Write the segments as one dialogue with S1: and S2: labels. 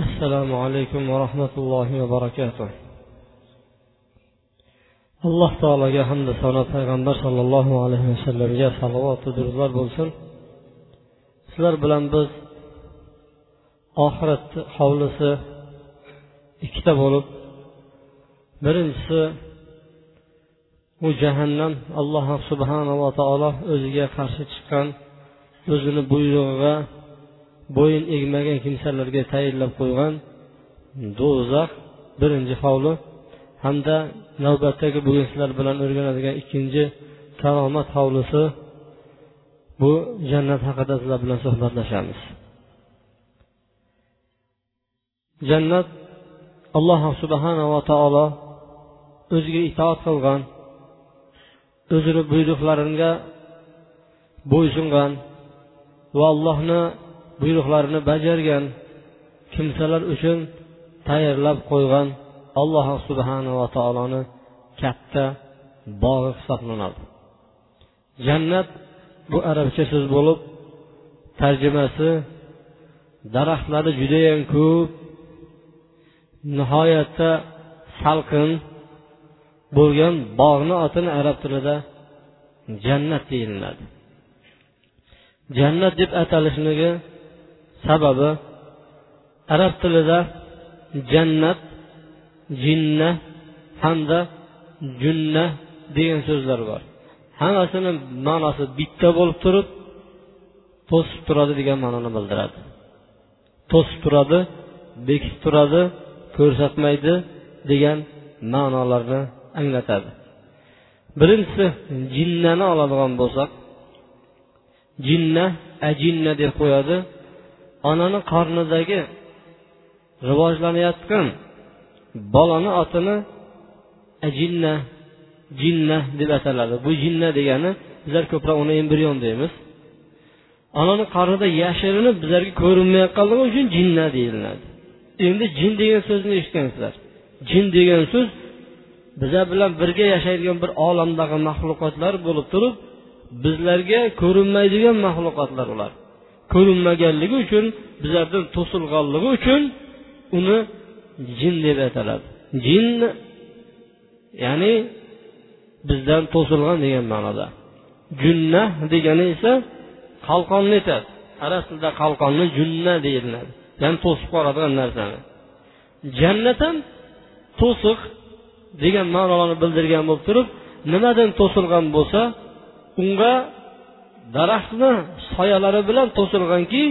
S1: assalomu alaykum va rahmatullohi va barakatuh. Alloh taologa hamda sano payg'ambar sollallohu alayhi vasallamga salovatu durlar bo'lsin. Sizlar bilan biz oxiratni hovlisi ikkita bo'lib birinchisi bu jahannam alloh subhanava taolo o'ziga qarshi chiqqan o'zini buyrug'iga bo'yin egmagan kimsalarga tayinlab qo'ygan do'zax birinchi hovli hamda navbatdagi bugun sizlar bilan o'rganadigan ikkinchi karomat hovlisi bu jannat haqida sizlar bilan suhbatlashamiz. Jannat alloh subhanava taolo o'ziga itoat qilgan o'zini buyruqlariga bo'ysungan va allohni buyruqlarini bajargan kimsalar uchun tayyorlab qo'ygan alloh subhanava taoloni katta bog'i hisoblanadi. Jannat bu arabcha so'z bo'lib tarjimasi daraxtlari judayam ko'p nihoyatda salqin bo'lgan bog'ni otini arab tilida jannat deyiladi. Jannat deb atalishligi sababi arab tilida jannat jinna hamda junna degan so'zlar bor. Hammasini ma'nosi bitta bo'lib turib to'sib turadi degan ma'noni bildiradi. To'sib turadi bekitib turadi ko'rsatmaydi degan ma'nolarni anglatadi. Birinchisi jinnani oladigan bo'lsak jinna ajinna deb qo'yadi. Onani qornidagi rivojlanayotgan bolani otini ajinna jinna deb ataladi. Bu jinna degani bizlar ko'proq uni embrion deymiz. Onani qornida yashirinib bizlarga ko'rinmayotganligi uchun jinna deyiladi. Endi jin degan so'zni eshitgansizlar. Jin degan so'z bizlar bilan birga yashaydigan bir olamdagi maxluqotlar bo'lib turib bizlarga ko'rinmaydigan maxluqotlar ular. Ko'rinmaganligi uchun bizlardan to'silganligi uchun uni jin deb ataladi. Jin ya'ni bizdan to'silgan degan ma'noda. Junna degani esa qalqonni aytadi. Arab tilida qalqonni junna deyiladi. Ya'ni to'sib qoladigan narsani. Jannat ham to'siq degan ma'nolarni bildirgan bo'lib turib nimadan to'silgan bo'lsa unga daraxtni soyalari bilan to'silganki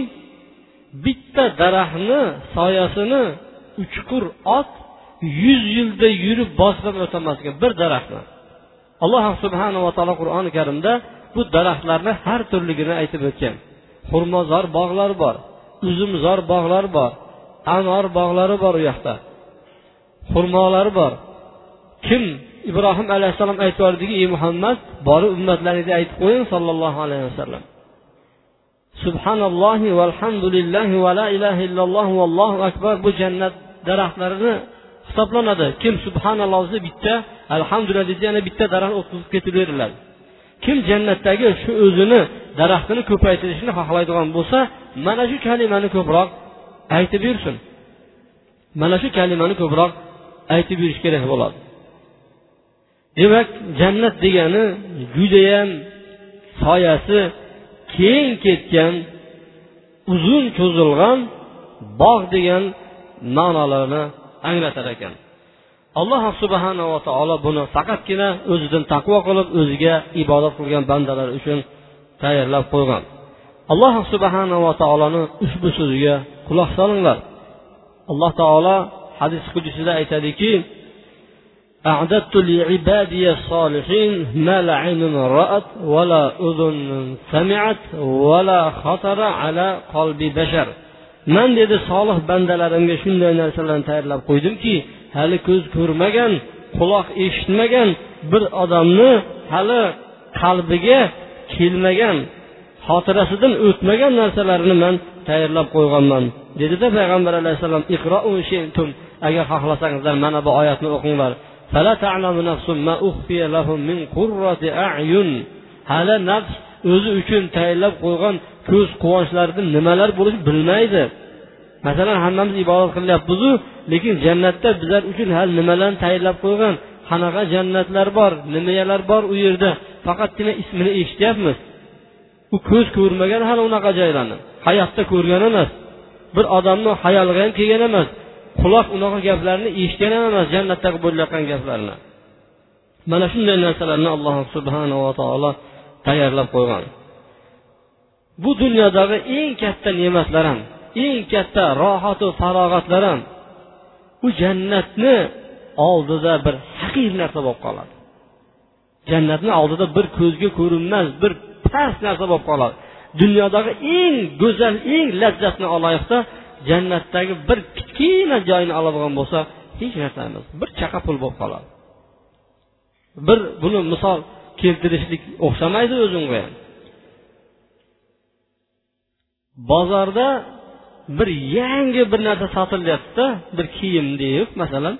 S1: bitta daraxtni soyasini uchqur ot yuz yilda yurib bosgan o'tolmas ekan bir daraxtni. Alloh subhanava taolo qur'oni karimda bu daraxtlarni har turligini aytib o'tgan. Xurmozor bog'lar bor uzumzor bog'lar bor anor bog'lari bor u yoqda. Xurmolari bor. Kim ibrohim alayhissalom aytib yubordiki ey muhammad borib ummatlaringga aytib qo'ying sollallohu alayhi vasallam. Subhanallohi valhamdulillahi va la ilaha illalloh vallohu akbar. Bu jannat daraxtlarini hisoblanadi. Kim subhanalloh desa bitta alhamdulillah desa yana bitta daraxt o'tqizib ketaveriladi kim jannatdagi shu o'zini daraxtini ko'paytirishni xohlaydigan bo'lsa mana shu kalimani ko'proq aytib yursin mana shu kalimani ko'proq aytib yurish kerak bo'ladi. Demak jannat degani judayam soyasi keng ketgan uzun cho'zilgan bog' degan ma'nolarni anglatar ekan. Alloh subhanava taolo buni faqatgina o'zidan taqvo qilib o'ziga ibodat qilgan bandalar uchun tayyorlab qo'ygan. Alloh subhanava taoloni ushbu so'ziga quloq solinglar. Alloh taolo hadis qudusida aytadiki أعددت لعبادي الصالحين ما لا عين رأت ولا أذن سمعت ولا خطر على قلب بشر man dedi solih bandalarimga shunday narsalarni tayyorlab qo'ydimki hali ko'z ko'rmagan quloq eshitmagan bir odamni hali qalbiga kelmagan xotirasidan o'tmagan narsalarni man tayyorlab qo'yganman dedida payg'ambar alayhissalom agar xohlasangizlar mana bu oyatni o'qinglar Hali nafs o'zi uchun tayinlab qo'ygan ko'z quvonchlarida nimalar bo'lishini bilmaydi. Masalan hammamiz ibodat qilyapmizu lekin jannatda bizlar uchun hali nimalarni tayinlab qo'ygan? Qanaqa jannatlar bor nimalar bor u yerda? Faqatgina ismini eshityapmiz. U ko'z ko'rmagan hali unaqa joylarni. Hayotda ko'rgan emas. Bir odamni hayoliga ham kelgan emas. Quloq unaqa gaplarni eshitgan ham emas jannatdagi bo'layotgan gaplarni. Mana shunday narsalarni alloh subhanava taolo tayyorlab qo'ygan. Bu dunyodagi eng katta ne'matlar ham eng katta rohatu farog'atlar ham u jannatni oldida bir haqir narsa bo'lib qoladi. Jannatni oldida bir ko'zga ko'rinmas bir past narsa bo'lib qoladi. Dunyodagi eng go'zal eng lazzatni olaylikda jannatdagi bir kichkina joyni oladigan bo'lsa hech narsa emas. Bir chaqa pul bo'lib qoladi. Bir buni misol keltirishlik o'xshamaydi o'zimga ham bozorda bir yangi bir narsa sotilyaptida bir kiyim deb masalan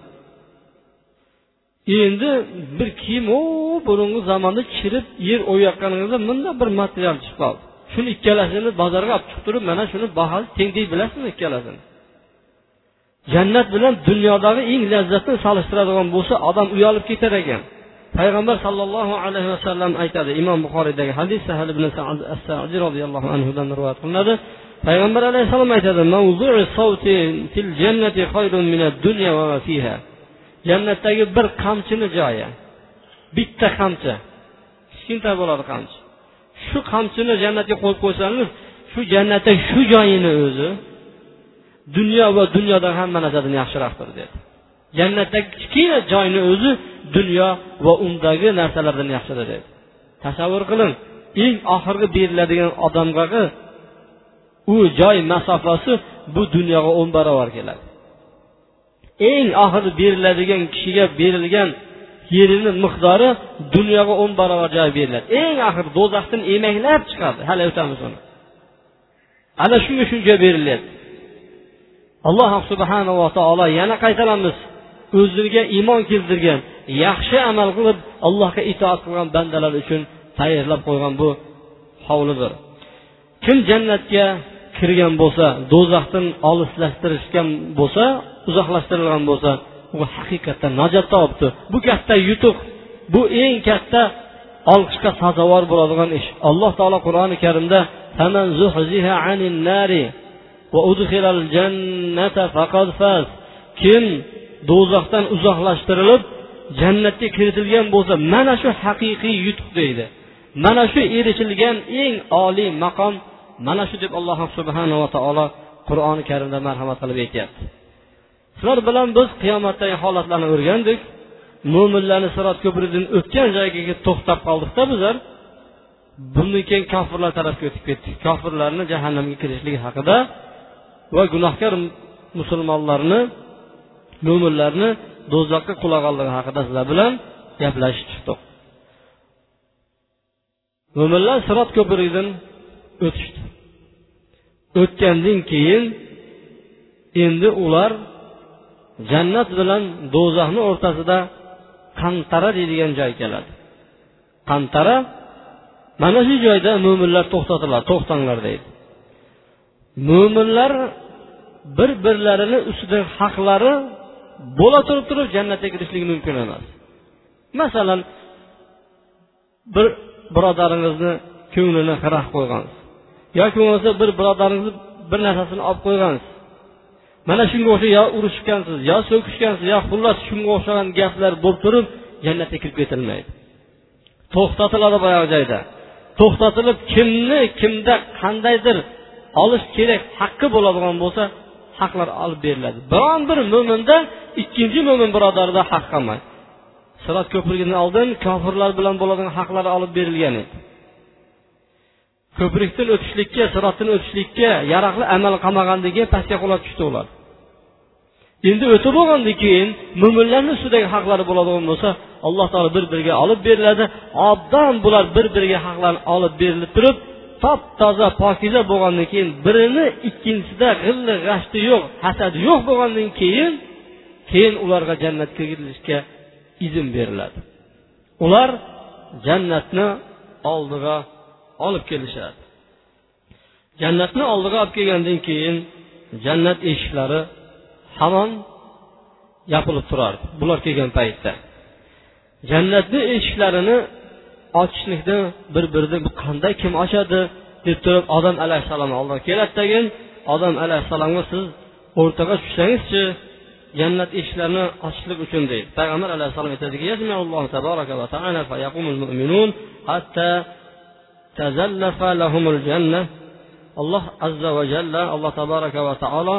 S1: endi bir kiyim u burungi zamonda chirib yer o'yayotganingizda bunday bir material chiqib qoldi. Shuni ikkalasini bozorga olib chiqib turib mana shuni bahosi teng deb bilasizmi ikkalasini? Jannat bilan dunyodagi eng lazzatni solishtiradigan bo'lsa odam uyalib ketar ekan. Payg'ambar sollallohu alayhi vasallam aytadi imom buxoriydagi hadis sahal ibn as roziyallohu anhudan rivoyat qilinadi. Payg'ambar alayhissalom aytadi jannatdagi bir qamchini joyi bitta qamchi kichkinta bo'ladi qamchi. Shu qamchini jannatga qo'yib qo'ysangiz shu jannatda shu joyini o'zi dunyo va dunyodagi hamma narsadan yaxshiroqdir dedi. Jannatdagi kichkina joyni o'zi dunyo va undagi narsalardan yaxshidir dedi. Tasavvur qiling eng oxirgi beriladigan odamgagi u joy masofasi bu dunyoga o'n barobar keladi. Eng oxiri beriladigan kishiga berilgan yerini miqdori dunyoga o'n barobar joy beriladi. Eng axir do'zaxdan emaklab chiqadi. Hali o'tamiz uni. Ana shunga shuncha berilyapti alloh subhanava taolo yana qaytaramiz. O'ziga iymon keltirgan yaxshi amal qilib allohga itoat qilgan bandalar uchun tayyorlab qo'ygan bu hovlidir. Kim jannatga kirgan bo'lsa do'zaxdan olislashtirishgan bo'lsa uzoqlashtirilgan bo'lsa u haqiqatdan najot topibdi. Bu katta yutuq bu eng katta olqishga sazovor bo'ladigan ish. Alloh taolo qur'oni karimda kim do'zaxdan uzoqlashtirilib jannatga kiritilgan bo'lsa mana shu haqiqiy yutuq deydi. Mana shu erishilgan eng oliy maqom mana shu deb alloh subhanava taolo qur'oni karimda marhamat qilib aytyapti. Sizlar bilan biz qiyomatdagi holatlarni o'rgandik. Mo'minlarni sirot ko'prigidan o'tgan joyga to'xtab qoldikda bizlar. Bundan keyin kofirlar tarafga o'tib ketdik. Kofirlarni jahannamga kirishligi haqida va gunohkor musulmonlarni mo'minlarni do'zaxga qulag'anligi haqida sizlar bilan gaplashib chiqdik. Mo'minlar sirot ko'prigidan o'tishdi. O'tgandan keyin endi ular jannat bilan do'zaxni o'rtasida qantara deydigan joy keladi. Qantara mana shu joyda mo'minlar to'xtatiladi to'xtanglar deydi. Mo'minlar bir birlarini ustida haqlari bo'la turib turib jannatga kirishligi mumkin emas. Masalan bir birodaringizni ko'nglini xira qo'ygansiz yoki bo'lmasa bir birodaringizni bir narsasini olib qo'ygansiz. Mana shunga o'xshab yo urushgansiz yo so'kishgansiz yo xullas shunga o'xshagan gaplar bo'lib turib jannatga kirib ketilmaydi. To'xtatiladi boyagi joyda. To'xtatilib kimni kimda qandaydir olish kerak haqqi bo'ladigan bo'lsa haqlar olib beriladi. Biron bir mo'minda ikkinchi mo'min birodarda haq qolmaydi. Sirot ko'prigidan oldin kofirlar bilan bo'ladigan haqlar olib berilgan edi. Ko'prikdan o'tishlikka sirotdan o'tishlikka yaroqli amal qilmagandagi pastga qulab tushdi ular. Endi o'tib bo'lgandan keyin mo'minlarni ustidagi haqlari bo'ladigan bo'lsa alloh taolo bir biriga olib beriladi. Obdan bular bir biriga haqlarni olib berilib turib top toza pokiza bo'lgandan keyin birini ikkinchisida g'illi g'ashti yo'q hasadi yo'q bo'lgandan keyin keyin ularga jannatga kirilishga izn beriladi. Ular jannatni oldiga olib kelishadi. Jannatni oldiga olib kelgandan keyin jannat eshiklari hamon yopilib turardi. Bular kelgan paytda jannatni eshiklarini ochishlikni bir birini bu qanday kim ochadi? deb turib odam alayhissalom oldiga keladi tagin odam alayhissalomga siz o'rtaga tushsangizchi jannat eshiklarini ochishlik uchun deydi. Payg'ambar alayhissalom aytadiki alloh azza va jalla alloh tabaraka va taolo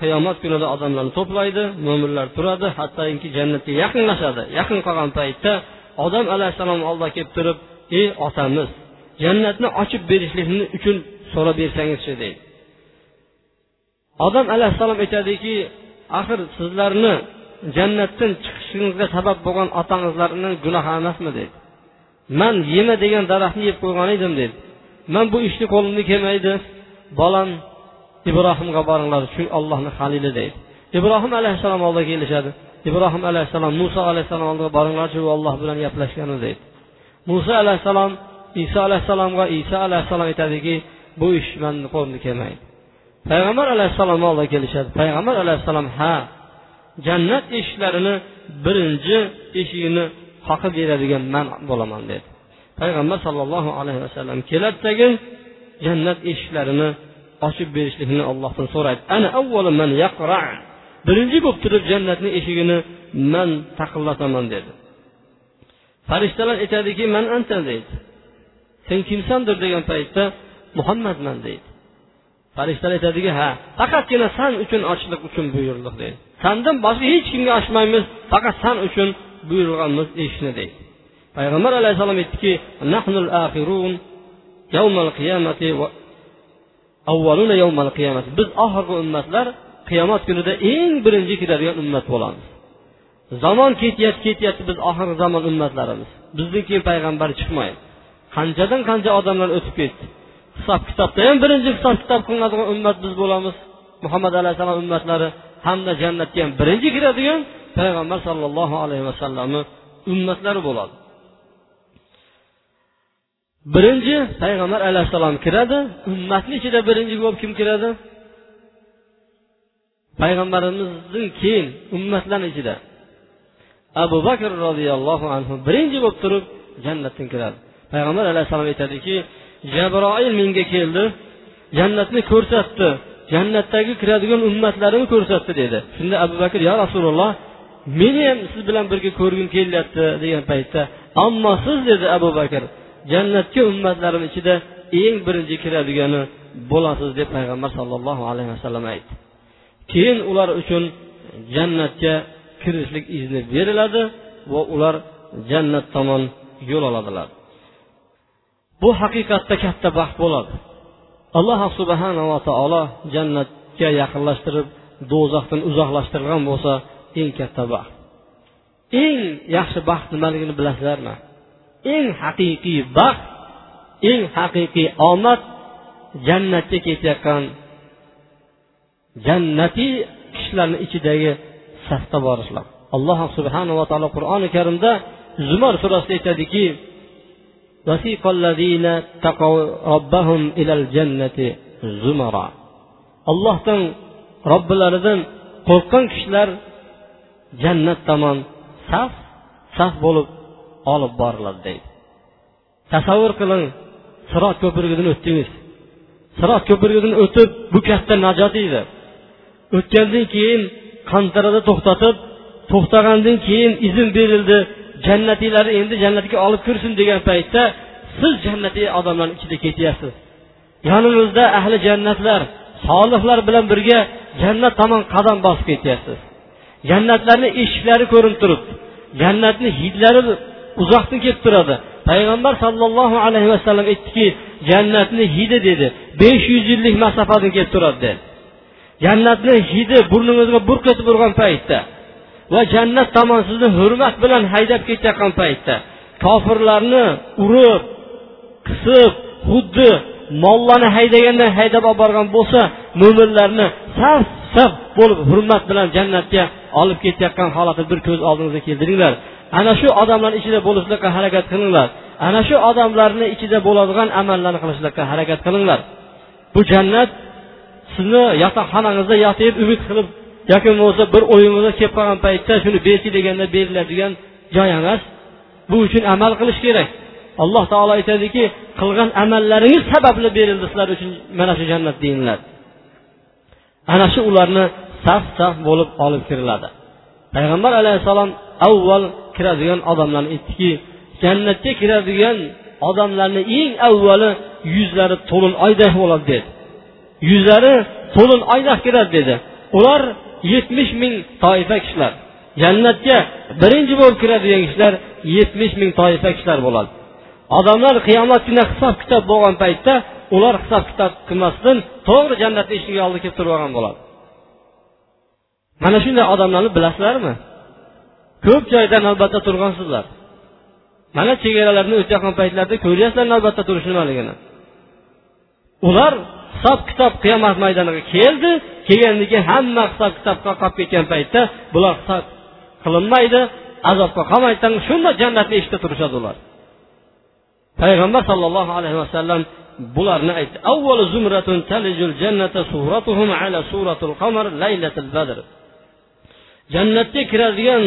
S1: qiyomat kunida odamlarni to'playdi mo'minlar turadi hattoki jannatga yaqinlashadi yaqin qolgan paytda odam alayhissalom oldiga kelib turib ey otamiz jannatni ochib berishlikni uchun so'rab bersangizchi deydi odam alayhissalom aytadiki axir sizlarni jannatdan chiqishingizga sabab bo'lgan otangizlarni gunohi emasmi deydi man yema degan daraxtni yeb qo'ygan edim dedi. Man bu ishni qo'limdan kelmaydi bolam ibrohimga boringlar shu ollohni halili deydi ibrohim alayhissalom oldiga kelishadi. Ibrohim alayhissalom muso alayhissalom oldiga boringlarchi u olloh bilan gaplashgani deydi muso alayhissalom iso alayhissalomga iso alayhissalom aytadiki bu ish mani qo'limdan kelmaydi. Payg'ambar alayhissalomni oldiga kelishadi. Payg'ambar alayhissalom ha jannat eshiklarini birinchi eshigini haqi beradigan man bo'laman dedi. Payg'ambar sollallohu alayhi vasallam keladidagi jannat eshiklarini ochib berishlikni allohdan so'raydi. Ana avvalo man yaqra birinchi bo'lib turib jannatni eshigini man taqillataman dedi. Farishtalar aytadiki man anta deydi sen kimsandir degan paytda muhammadman deydi farishtalar aytadiki ha faqatgina san uchun ochishlik uchun buyurildik deydi sandan boshqa hech kimga ochmaymiz faqat san uchun buyurilganmiz eshikni deydi. Payg'ambar alayhissalom aytdiki biz oxirgi ummatlar qiyomat kunida eng birinchi kiradigan ummat bo'lamiz. Zamon ketyapti ketyapti biz oxirgi zamon ummatlarimiz. Bizdan keyin payg'ambar chiqmaydi. Qanchadan qancha odamlar o'tib ketdi? Hisob kitobda ham birinchi hisob kitob qilinadigan ummat biz bo'lamiz. Muhammad alayhissalom ummatlari hamda jannatga ham birinchi kiradigan payg'ambar sollallohu alayhi vasallamni ummatlari bo'ladi. Birinchi payg'ambar alayhissalom kiradi ummatni ichida birinchi bo'lib kim kiradi? Payg'ambarimizdan keyin ummatlarni ichida. Abu bakr roziyallohu anhu birinchi bo'lib turib jannatdan kiradi. Payg'ambar alayhissalom aytadiki jabroil menga keldi jannatni ko'rsatdi jannatdagi kiradigan ummatlarimni ko'rsatdi dedi. Shunda abu bakr yo rasululloh meni ham siz bilan birga ko'rgim kelyapti degan paytda ammo siz dedi abu bakr jannatga ummatlarim ichida eng birinchi kiradigani bo'lasiz deb payg'ambar sollallohu alayhi vasallam aytdi. Keyin ular uchun jannatga kirishlik izni beriladi va ular jannat tomon yo'l oladilar. Bu haqiqatda katta baxt bo'ladi. Alloh subhanava taolo jannatga yaqinlashtirib do'zaxdan uzoqlashtirgan bo'lsa eng katta baxt. Eng yaxshi baxt nimaligini bilasizlarmi? Eng haqiqiy baxt eng haqiqiy omad jannatga ketayotgan jannatiy kishilarni ichidagi safda borishlar. Alloh subhanava taolo qur'oni karimda zumar surasida aytadiki allohdan robbilaridan qo'rqqan kishilar jannat tomon saf saf bo'lib olib boriladi deydi. Tasavvur qiling sirot ko'prigidan o'tdingiz. Sirot ko'prigidan o'tib bu katta najot edi. O'tgandan keyin qantarada to'xtatib to'xtagandan keyin izn berildi. Jannatiylarni endi jannatga olib kirsin degan paytda siz jannatiy odamlarni ichida ketyapsiz. Yoningizda ahli jannatlar solihlar bilan birga jannat tomon qadam bosib ketyapsiz. Jannatlarni eshiklari ko'rinib turibdi. Jannatni hidlari uzoqdan kelib turadi. Payg'ambar sollallohu alayhi vasallam aytdiki jannatni hidi dedi. Besh yuz yillik masofadan kelib turadi. Dedi jannatni hidi burningizga burq etib urgan paytda va jannat tomon sizni hurmat bilan haydab ketayotgan paytda kofirlarni urib qisib xuddi mollarni haydagandan haydab olib borgan bo'lsa mo'minlarni saf saf bo'lib hurmat bilan jannatga olib ketayotgan holatni bir ko'z oldingizga keltiringlar ana shu odamlarni ichida bo'lishlikqa harakat qilinglar. Ana shu odamlarni ichida bo'ladigan amallarni qilishlikka harakat qilinglar. Bu jannat sizni yotoqxonangizda yotib umid qilib yoki bo'lmasa bir o'yingizga kelib qolgan paytda shuni bersin deganda beriladigan joy emas. Bu uchun amal qilish kerak. Alloh taolo aytadiki qilgan amallaringiz sababli berildi sizlar uchun mana shu jannat deyiladi ana shu ularni saf saf bo'lib olib kiriladi. Payg'ambar alayhissalom avval kiradigan odamlarni aytdiki jannatga kiradigan odamlarni eng avvali yuzlari to'lin oyday bo'ladi dedi. Yuzlari to'lin oyda kiradi dedi. Ular yetmish ming toifa kishilar jannatga birinchi bo'lib kiradigan kishilar yetmish ming toifa kishilar bo'ladi. Odamlar qiyomat kuni hisob kitob bo'lgan paytda ular hisob kitob qilmasdan to'g'ri jannatni eshigi oldiga kelib turib olgan bo'ladi. Mana shunday odamlarni bilasizlarmi? Ko'p joyda navbatda turgansizlar. Mana chegaralarni o'tayotgan paytlarda ko'ryapsizlar navbatda turish nimaligini. Ular hisob kitob qiyomat maydoniga keldi kelgandan keyin hamma hisob kitobga qolib ketgan paytda bular hisob qilinmaydi azobga qolmaydi shunda jannatni eshitib turishadi ular. Payg'ambar sollallohu alayhi vasallam bularni aytdi avvalu zumratun talijul jannata suratuhum ala suratul qamar laylatul badr. Jannatga kiradigan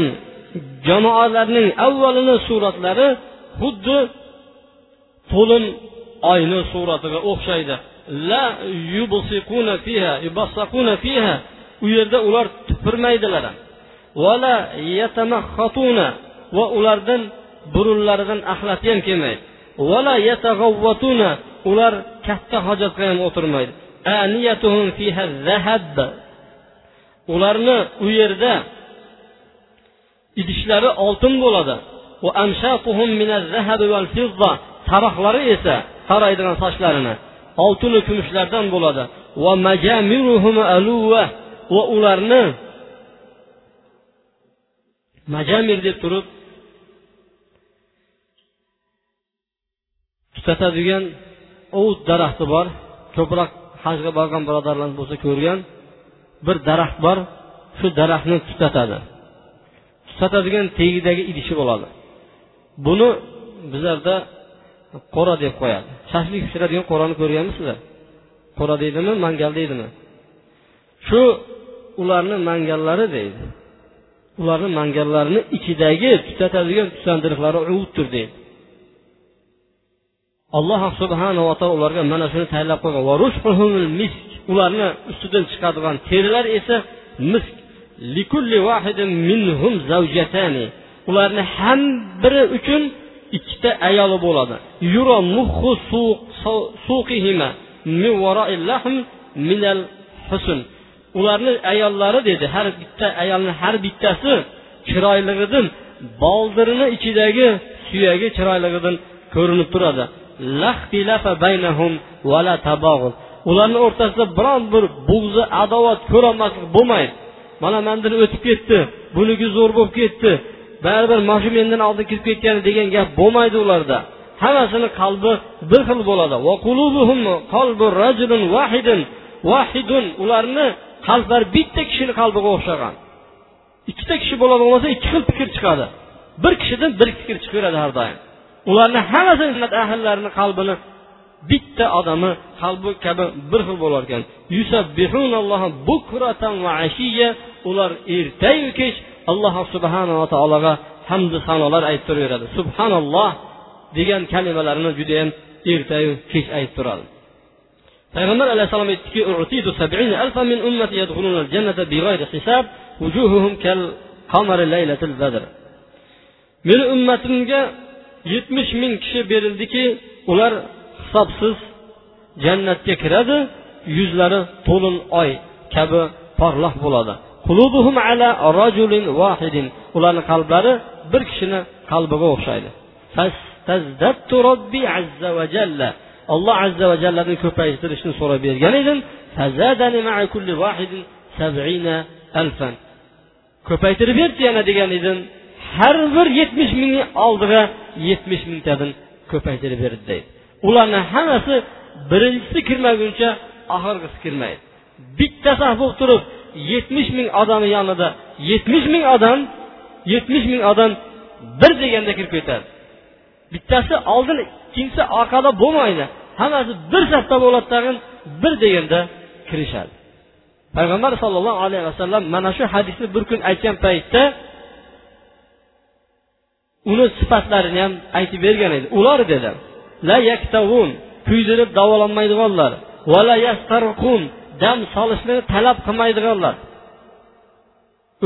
S1: jamoalarning avvalini suratlari xuddi to'lin oyni suratiga o'xshaydi. La yubsiquna fiha yubassaquna fiha. U yerda ular tupurmaydilar vala yatamahhatuna va ulardan burunlaridan axlat ham kelmaydi vala yatag'avvatuna ular katta hojatga ham o'tirmaydi. Aniyatuhum ularni u yerda idishlari oltin bo'ladi. Taroqlari esa taraydigan sochlarini oltinu kumushlardan bo'ladi. Va ularni majamir deb turib tutatadigan ovut daraxti bor. Ko'proq hajga borgan birodarlarimiz bo'lsa ko'rgan bir daraxt bor. Shu daraxtni tutatadi. Tutatadigan tagidagi idishi bo'ladi. Buni bizlarda qo'ra deb qo'yadi. Shashlik pishiradigan qo'rani ko'rganmisizlar qo'ra deydimi mangal deydimi? Shu ularni mangallari deydi. Ularni mangallarini ichidagi tutatadigan tutandiriqlari uvutdir deydi. Alloh subhanava taolo ularga mana shuni tayyorlab qo'ygan. Ularni ustidan chiqadigan terilar esa misk. Likulli vahidin minhum zavjatani ularni ham biri uchun ikkita ayoli bo'ladi. Ularni ayollari dedi har bitta ayolni har bittasi chiroyligidan boldirini ichidagi suyagi chiroyligidan ko'rinib turadi. Ularni o'rtasida biron bir bug'zi adovat ko'rolmaslik bo'lmaydi. Mana mandan o'tib ketdi buniki zo'r bo'lib ketdi baribir mana shu mendan oldin kirib ketgan degan gap bo'lmaydi ularda. Hammasini qalbi bir xil bo'ladi. Ularni qalblari bitta kishini qalbiga o'xshagan. Ikkita kishi bo'ladigan bo'lsa ikki xil fikr chiqadi. Bir kishidan bir fikr chiqaveradi har doim. Ularni hammasi ahllarini qalbini bitta odami qalbi kabi bir xil bo'lar ekan. Ular ertayu kech alloh subhanava taologa hamdu sanolar aytib turaveradi. Subhanalloh degan kalimalarini judayam ertayu kech aytib turadi. Payg'ambar alayhissalom aytdiki meni ummatimga yetmish ming kishi berildiki ular hisobsiz jannatga kiradi yuzlari to'lin oy kabi porloq bo'ladi. Ularni qalblari bir kishini qalbiga o'xshaydi. Alloh azza va jallani ko'paytirishni so'rab bergan edim. Ko'paytirib berchi yana degan edim. Bir yetmish mingni oldiga yetmish mingtadan ko'paytirib berdi deydi. Ularni hammasi birinchisi kirmaguncha oxirgisi kirmaydi bittasi bo'lib turib yetmish ming odamni yonida yetmish ming odam yetmish ming odam bir deganda kirib ketadi bittasi oldin ikkinchisi orqada bo'lmaydi hammasi bir safda bo'ladi tag'in bir deganda kirishadi payg'ambar sollallohu alayhi vasallam mana shu hadisni bir kun aytgan paytda uni sifatlarini ham aytib bergan edi. Ular dedi la yaktavun kuydirib davolanmaydiganlar. Va la yastarqun dam solishni talab qilmaydiganlar.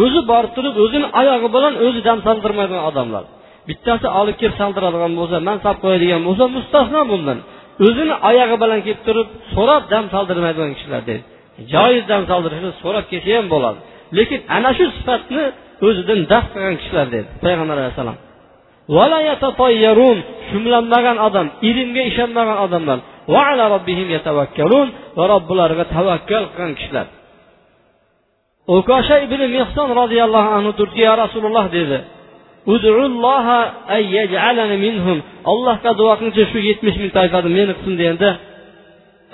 S1: O'zi borib turib o'zini oyog'i bilan o'zi dam soldirmaydigan odamlar. Bittasi olib kelib soldiradigan bo'lsa man solib qo'yadigan bo'lsa mustasno bundan. O'zini oyog'i bilan kelib turib so'rab dam soldirmaydigan kishilar deydi joiz dam soldirishni so'rab kelsa ham bo'ladi. Lekin ana shu sifatni o'zidan daf qilgan kishilar dedi payg'ambar alayhissalom shumlanmagan odam ilmga ishonmagan odamlar va robbilariga tavakkal qilgan kishilar. Ukosha ibn mehson roziyallohu anhu turdi ya rasululloh dedi. Allohga duo qilingchi shu yetmish ming toifani meni qilsin deganda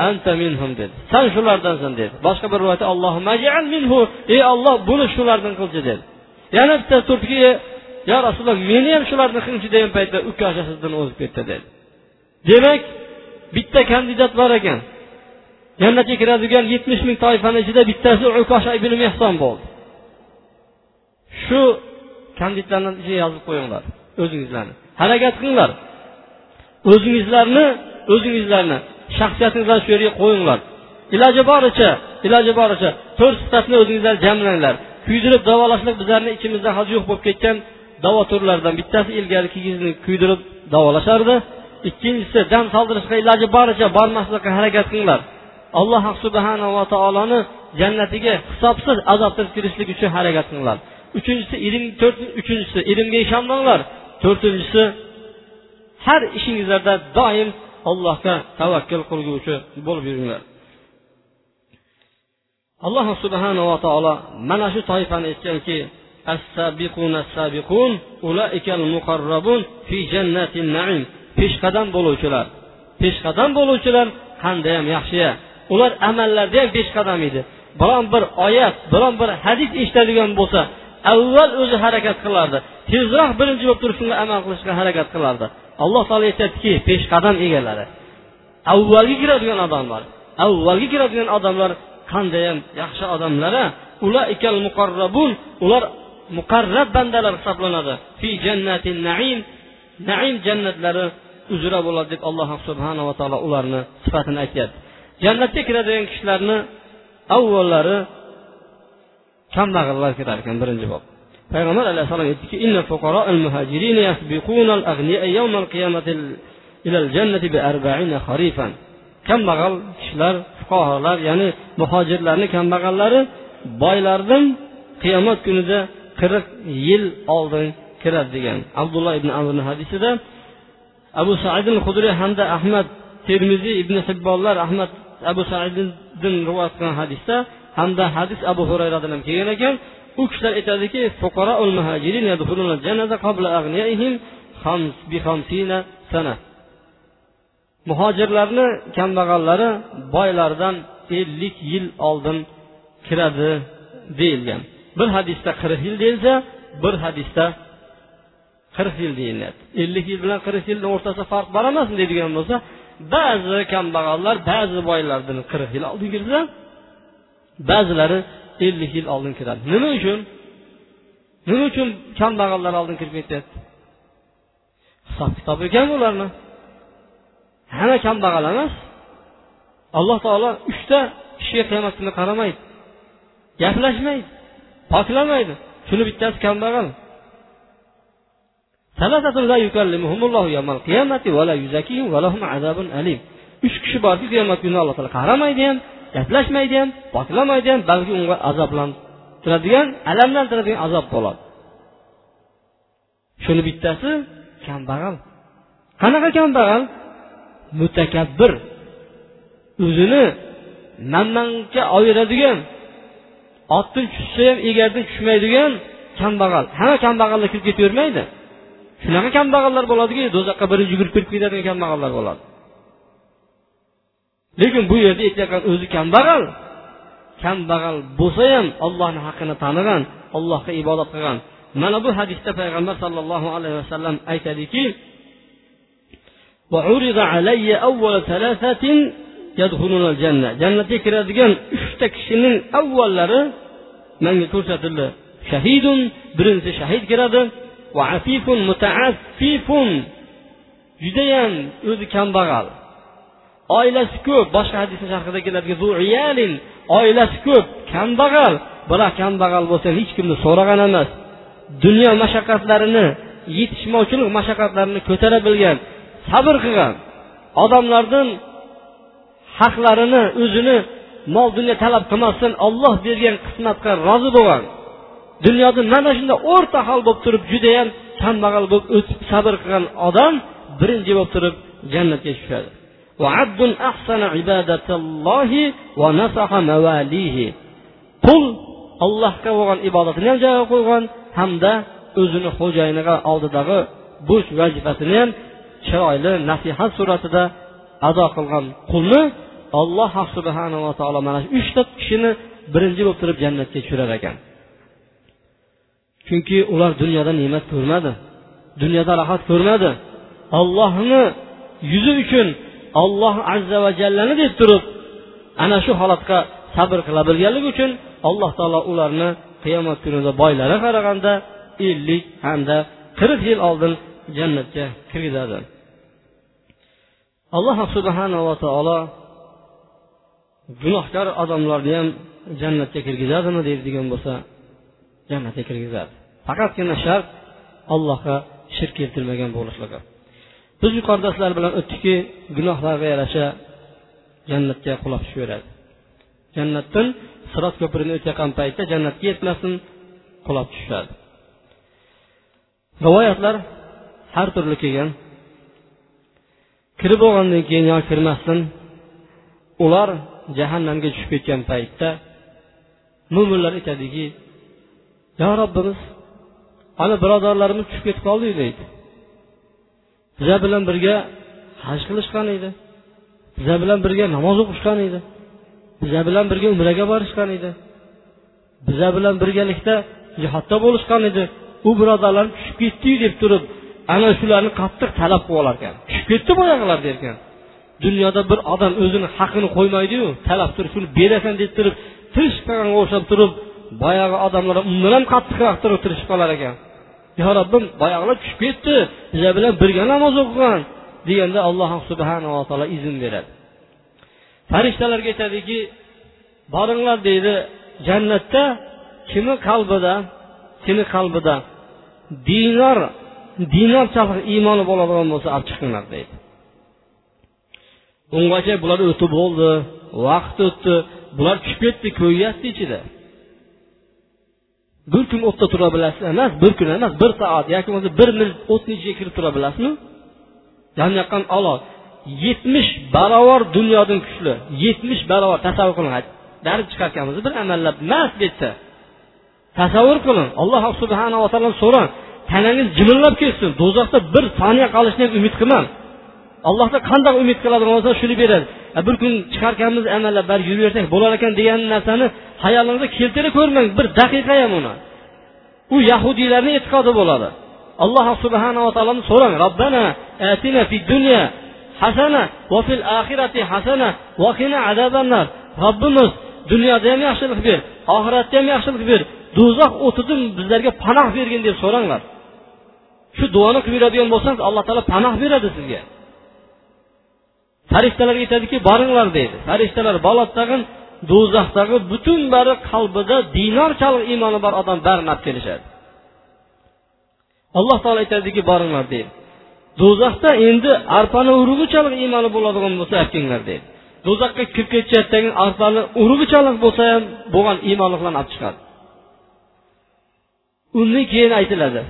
S1: anta minhum dedi. San shulardansan dedi. Boshqa bir rivoyatda minhu. Ey olloh buni shulardan qilchi dedi. Yana bittasi turdiki yo rasululloh meni ham shularni qilingchi degan paytda ukosha sizdan o'zib ketdi dedi. Demak bitta kandidat bor ekan. Jannatga kiradigan yetmish ming toifani ichida bittasi ukosha ibn mehson bo'ldi. Shu kandidlarni ichiga yozib qo'yinglar o'zingizlarni harakat qilinglar. O'zingizlarni o'zingizlarni shaxsiyatingizlarni shu yerga qo'yinglar. Iloji boricha iloji boricha to'rt sifatni o'zingizlar jamlanglar. Kuydirib davolashlik bizlarni ichimizda hozir yo'q bo'lib ketgan davo turlaridan bittasi ilgari kigizni kuydirib davolashardi. Ikkinchisi dam soldirishga iloji boricha bormaslikka harakat qilinglar. Alloh subhanava taoloni jannatiga hisobsiz azobsiz kirishlik uchun harakat qilinglar. Uchinchisi ilm to'rt uchinchisi ilmga ishonmanglar to'rtinchisi har ishingizlarda doim allohga tavakkul qilguvchi bo'lib yuringlar. Alloh subhanava taolo mana shu toifani aytganki peshqadam bo'luvchilar. Peshqadam bo'luvchilar qandayyam yaxshi ular amallarda ham peshqadam edi. Biron bir oyat biron bir hadis eshitadigan bo'lsa avval o'zi harakat qilardi. Tezroq birinchi bo'lib turib shunga amal qilishga harakat qilardi. Alloh taolo aytyaptiki peshqadam egalari avvalgi kiradigan odamlar avvalgi kiradigan odamlar qandayyam yaxshi odamlar ular muqarrab bandalar hisoblanadi. Fi jannatin naim naim jannatlari uzra bo'ladi deb alloh subhanava taolo ularni sifatini aytyapti. Jannatga kiradigan kishilarni avvallari kambag'allar kirar ekan birinchi bob. Payg'ambar alayhissalom aytdiki kambag'al kishilar fuqarolar ya'ni muhojirlarni kambag'allari boylardan qiyomat kunida qirq yil oldin kiradi degan. Abdulloh ibn amrni hadisida abu said hudriy hamda ahmad termiziy ibn hibbonlar ahmad abu saiddan rivoyat qilgan hadisda hamda hadis abu hurayradan ham kelgan ekan u kishilar aytadiki muhojirlarni kambag'allari boylardan ellik yil oldin kiradi deyilgan. Bir hadisda qirq yil deyilsa bir hadisda qirq yil deyilyapti. Ellik yil bilan qirq yilni o'rtasida farq bor emasmi deydigan bo'lsa ba'zi kambag'allar ba'zi boylardan qirq yil oldin kirsa ba'zilari ellik yil oldin kiradi. Nima uchun? Nima uchun kambag'allar oldin kirib ketyapti? Hisob kitob ekan ularni hamma kambag'al emas. Alloh taolo uchta kishiga qiyomat kuni qaramaydi. Gaplashmaydi. Poklamaydi shuni bittasi kambag'al uch kishi borki qiyomat kuni alloh taolo qaramaydi ham gaplashmaydi ham poklamaydi ham balki unga azoblantiradigan alamlantiradigan azob bo'ladi. Shuni bittasi kambag'al qanaqa kambag'al mutakabbir. O'zini manmancha oyiradigan otdan tushsa ham egardan tushmaydigan kambag'al. Hamma kambag'allar kirib ketavermaydi. Shunaqa kambag'allar bo'ladiki do'zaxga birinchi yugurib kirib ketadigan kambag'allar bo'ladi. Lekin bu yerda aytayotgan o'zi kambag'al kambag'al bo'lsa ham ollohni haqqini tanigan allohga ibodat qilgan. Mana bu hadisda payg'ambar sollallohu alayhi vasallam aytadiki jannatga kiradigan uchta kishining avvallari menga ko'rsatildi shahidun birinchisi shahid kiradi judayam o'zi kambag'al oilasi ko'p boshqa hadisni sharhida keladi oilasi ko'p kambag'al biroq kambag'al bo'lsa hech kimni so'ragan emas dunyo mashaqqatlarini yetishmovchilik mashaqqatlarini ko'tara bilgan sabr qilgan odamlardan haqlarini o'zini mol dunyo talab qilmasdan olloh bergan qismatga rozi bo'lgan. Dunyoda mana shunday o'rta hol bo'lib turib judayam kambag'al bo'lib o'tib sabr qilgan odam birinchi bo'lib turib jannatga tushadi. Qul allohga bo'lgan ibodatini ham joyiga qo'ygan hamda o'zini xo'jayiniga oldidagi bo'sh vazifasini ham chiroyli nasihat suratida ado qilgan qulni alloh subhanava taolo mana shu uchta kishini birinchi bo'lib turib jannatga tushirar ekan. Chunki ular dunyoda ne'mat ko'rmadi dunyoda rohat ko'rmadi. Ollohni yuzi uchun olloh azza va jallani deb turib ana shu holatga sabr qila bilganligi uchun alloh taolo ularni qiyomat kunida boylari qaraganda ellik hamda qirq yil oldin jannatga kirgizadi. Alloh subhanava taolo gunohkor odamlarni ham jannatga kirgizadimi deydigan bo'lsa jannatga kirgizadi. Faqatgina shart allohga shirk keltirmagan bo'lishligi. Biz yuqorida sizlar bilan o'tdikki gunohlarga yarasha jannatga qulab tushaveradi. Jannatdan sirot ko'prini o'tayotgan paytda jannatga yetmasin qulab tushadi. Rivoyatlar har turli kelgan. Kirib bo'lgandan keyin yo kirmasdan ular jahannamga tushib ketgan paytda mo'minlar aytadiki yo robbimiz ana birodarlarimiz tushib ketib qoldik deydi. Biza bilan birga haj qilishgan edi. Biza bilan birga namoz o'qishgan edi. Biza bilan birga umraga borishgan edi. Biza bilan birgalikda jihodda bo'lishgan edi. U birodarlar tushib ketdik deb turib ana shularni qattiq talab qilib olarkan chiqib ketdi boyag'ilar derkan. Dunyoda bir odam o'zini haqini qo'ymaydiyu talab turib shuni berasan deb turib tirishib o'xshab turib boyagi odamlar undan ham qattiqroq turib tirishib qolar ekan. Yo robbim boyag'ilar tushib ketdi bizlar bilan birga namoz o'qigan deganda alloh subhanava taolo izn beradi. Farishtalarga aytadiki boringlar deydi jannatda kimni qalbida seni qalbida dinor dinorchalik iymoni bo'ladigan bo'lsa olib chiqinglar deydi. Ungacha bular o'tib bo'ldi vaqt o'tdi. Bular tushib ketdi ko'yyapti ichida. Bir kun o'tda tura bilasiz emas bir kun emas bir soat yoki bo'lmasa bir minut o'tni ichiga kirib tura bilasizmi? Yoqqan olov yetmish barobar dunyodan kuchli yetmish barobar tasavvur qiling darib chiqarkanmiz bir amallab mast betsa tasavvur qiling alloh subhanava taolo so'rang. Tanangiz jimillab ketsin. Do'zaxda bir soniya qolishni ham umid qilmang. Allohdan qandaq umid qiladigan bo'lsa shuni beradi e, bir kun chiqarkanmiz amallab bari yuraversak bo'lar ekan degan narsani hayolingizga keltira ko'rmang. Bir daqiqa ham uni. U yahudiylarni e'tiqodi bo'ladi. Alloh subhanava taoloni so'rang. Robbana atina fid dunya hasana va fil oxirati hasana va qina azabannar. Robbimiz dunyoda ham yaxshilik ber oxiratda ham yaxshilik ber. Do'zax o'tidan bizlarga panoh bergin deb so'ranglar. Shu duoni qilib yuradigan bo'lsangiz alloh taolo panoh beradi sizga. Farishtalarga aytadiki boringlar deydi. Farishtalar balotdag'in do'zaxdagi butun bari qalbida dinorchalik iymoni bor odam barini olib kelishadi. Alloh taolo aytadiki boringlar deydi. Do'zaxda endi arpani urug'ichalik iymoni bo'ladigan bo'lsa olib kelinglar deydi. Do'zaxga kirib ketishayotgan arpani urug'ichalik bo'lsa ham bo'lgan iymonliqlarni olib chiqadi. Undan keyin aytiladi.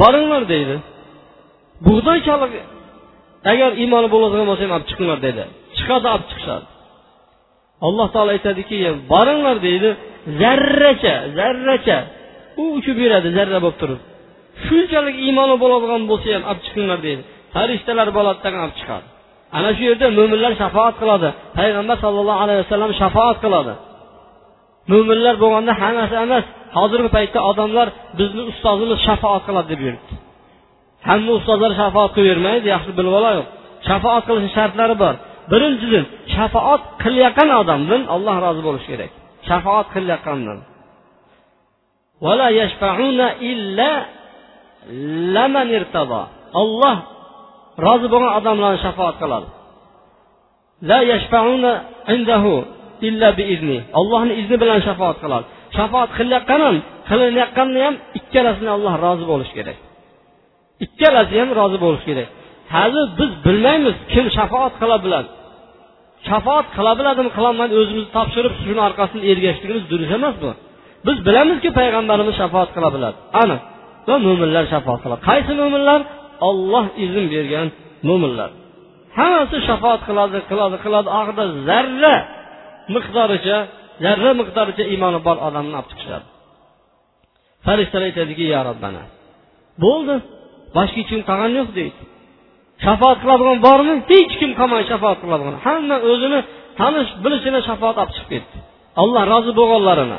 S1: Boringlar deydi. Bug'doychalik agar iymoni bo'ladigan bo'lsa ham olib chiqinglar dedi chiqadi olib chiqishadi. Alloh taolo aytadiki boringlar deydi. Zarracha zarracha. U uchib yuradi zarra bo'lib turib. Shunchalik iymoni bo'ladigan bo'lsa ham olib chiqinglar deydi. Farishtalar bo'ladidan olib chiqadi. Ana shu yerda mo'minlar shafoat qiladi. Payg'ambar sallallohu alayhi vasallam shafoat qiladi. Mo'minlar bo'lganda hammasi emas. Hozirgi paytda odamlar bizni ustozimiz shafoat qiladi deb yuribdi. Hamma ustozlar shafoat qilavermaydi yaxshi bilib olaylik shafoat qilishni shartlari bor. Birinchidan shafoat qilayotgan odamdan alloh rozi bo'lishi kerak. Shafoat qilayotgandan. Olloh rozi bo'lgan odamlarni shafoat qiladi. Allohni izni. Bilan shafoat qiladi. Shafoat qilayotgan ham qilinayotganni ham ikkalasini alloh rozi bo'lishi kerak. Ikkalasi ham rozi bo'lishi kerak. Hali biz bilmaymiz kim shafoat qila biladi. Shafoat qila biladimi qilolmaydi o'zimizni topshirib shuni orqasida ergashishligimiz durust emas bu. Biz bilamizki payg'ambarimiz shafoat qila biladi. Aniq va mo'minlar shafoat qiladi. Qaysi mo'minlar olloh izn bergan mo'minlar hammasi shafoat qiladi qiladi qiladi oxirida zarra. Miqdoricha zarra miqdoricha iymoni bor odamni olib chiqishadi. Farishtalar aytadiki ya robbana bo'ldi. Boshqa hech kim qolgani yo'q deydi. Shafoat qiladigan bormi? Hech kim qolmadi shafoat qiladigan. Hamma o'zini tanish bilishini shafoat olib chiqib ketdi. Alloh rozi bo'lganlarini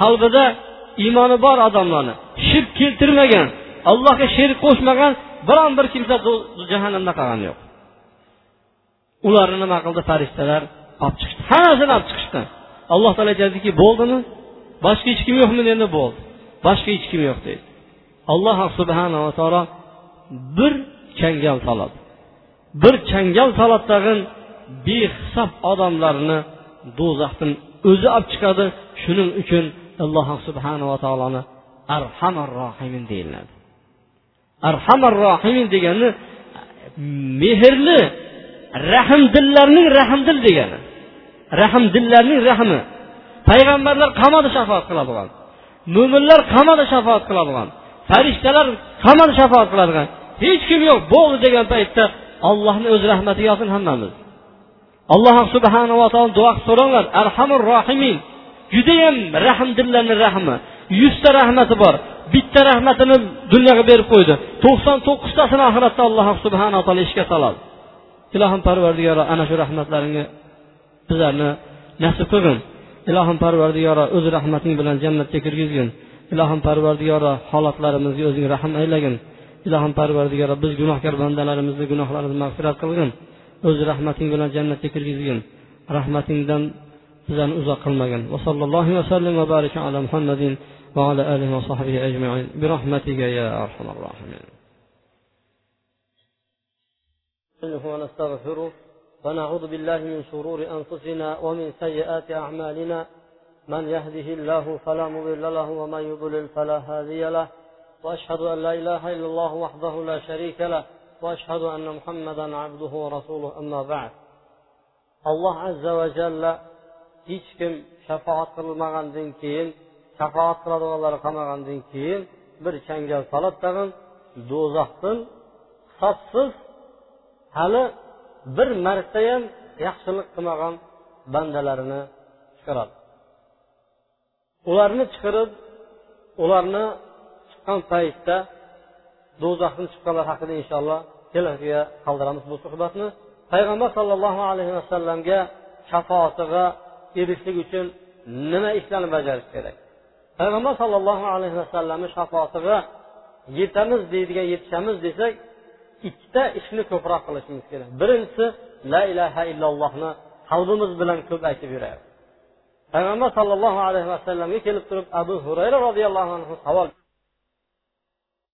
S1: qalbida iymoni bor odamlarni shirk keltirmagan allohga sherik qo'shmagan biron bir kimsa jahannamda qolgani yo'q. Ularni nima qildi? Farishtalar olib chiqishdi hammasini olib chiqishdi. Alloh taolo aytadiki bo'ldimi? Boshqa hech kim yo'qmi endi bo'ldi. Boshqa hech kim yo'q deydi alloh subhanava taolo bir changal soladi bir changal soladi tag'in behisob odamlarni do'zaxdan o'zi olib chiqadi. Shuning uchun alloh subhanava taoloni arhamar rohimin deyiladi. Arhamar rohimin degani mehrli rahmdillarning rahmdil degani. Rahmdillarning rahmi. Payg'ambarlar qamadi shafoat qiladigan mo'minlar qamadi shafoat qiladigan farishtalar qamadi shafoat qiladigan hech kim yo'q bo'ldi degan paytda allohni o'z rahmatiga olsin hammamiz. Alloh subhanava taolo duo qilib so'ranglar arhamur rohimin. Judayam rahmdillarni rahmi. Yuzta rahmati bor. Bitta rahmatini dunyoga berib qo'ydi. To'qson to'qqiztasini oxiratda alloh subhanaa taolo ishga soladi. Ilohim parvardigoro ana shu rahmatlaringni bizlarni nasib qilgin ilohim parvardigoro o'z rahmating bilan jannatga kirgizgin ilohim parvardigoro holatlarimizga o'zing rahm aylagin ilohim parvardigoro biz gunohkor bandalarimizni gunohlarimizni mag'firat qilgin o'z rahmating bilan jannatga kirgizgin rahmatingdan bizlarni uzoq qilmagin va sallallohu vasallam va baraka ala muhammadin وعلى آله وصحبه أجمعين برحمتك يا أرحم الراحمين ونستغفره ونعوذ بالله من شرور أنفسنا ومن سيئات أعمالنا. من يهده الله فلا مضل له ومن يضلل فلا هادي له. وأشهد أن لا إله إلا الله وحده لا شريك له. وأشهد أن محمدا عبده ورسوله. أما بعد. الله عز وجل hech kim shafoat qilmagandan keyin shafoat qiladiganlar qolmagandan keyin bir changal soladi tag'in do'zaxdan hisobsiz hali bir marta ham yaxshilik qilmagan bandalarini chiqaradi. Ularni chiqarib ularni chiqqan paytda do'zaxdan chiqqanlar haqida inshaalloh kelasiga qoldiramiz bu suhbatni. Payg'ambar sollallohu alayhi vasallamga shafoatiga erishishlik uchun nima ishlarni bajarish kerak? Payg'ambar sollallohu alayhi vasallamni shafoatiga yetamiz deydigan yetishamiz desak ikkita ishni ko'proq qilishimiz kerak. Birinchisi la ilaha illallohni qalbimiz bilan ko'p aytib yuraylik payg'ambar sollallohu alayhi vasallamga kelib turib abu hurayra roziyallohu anhu savol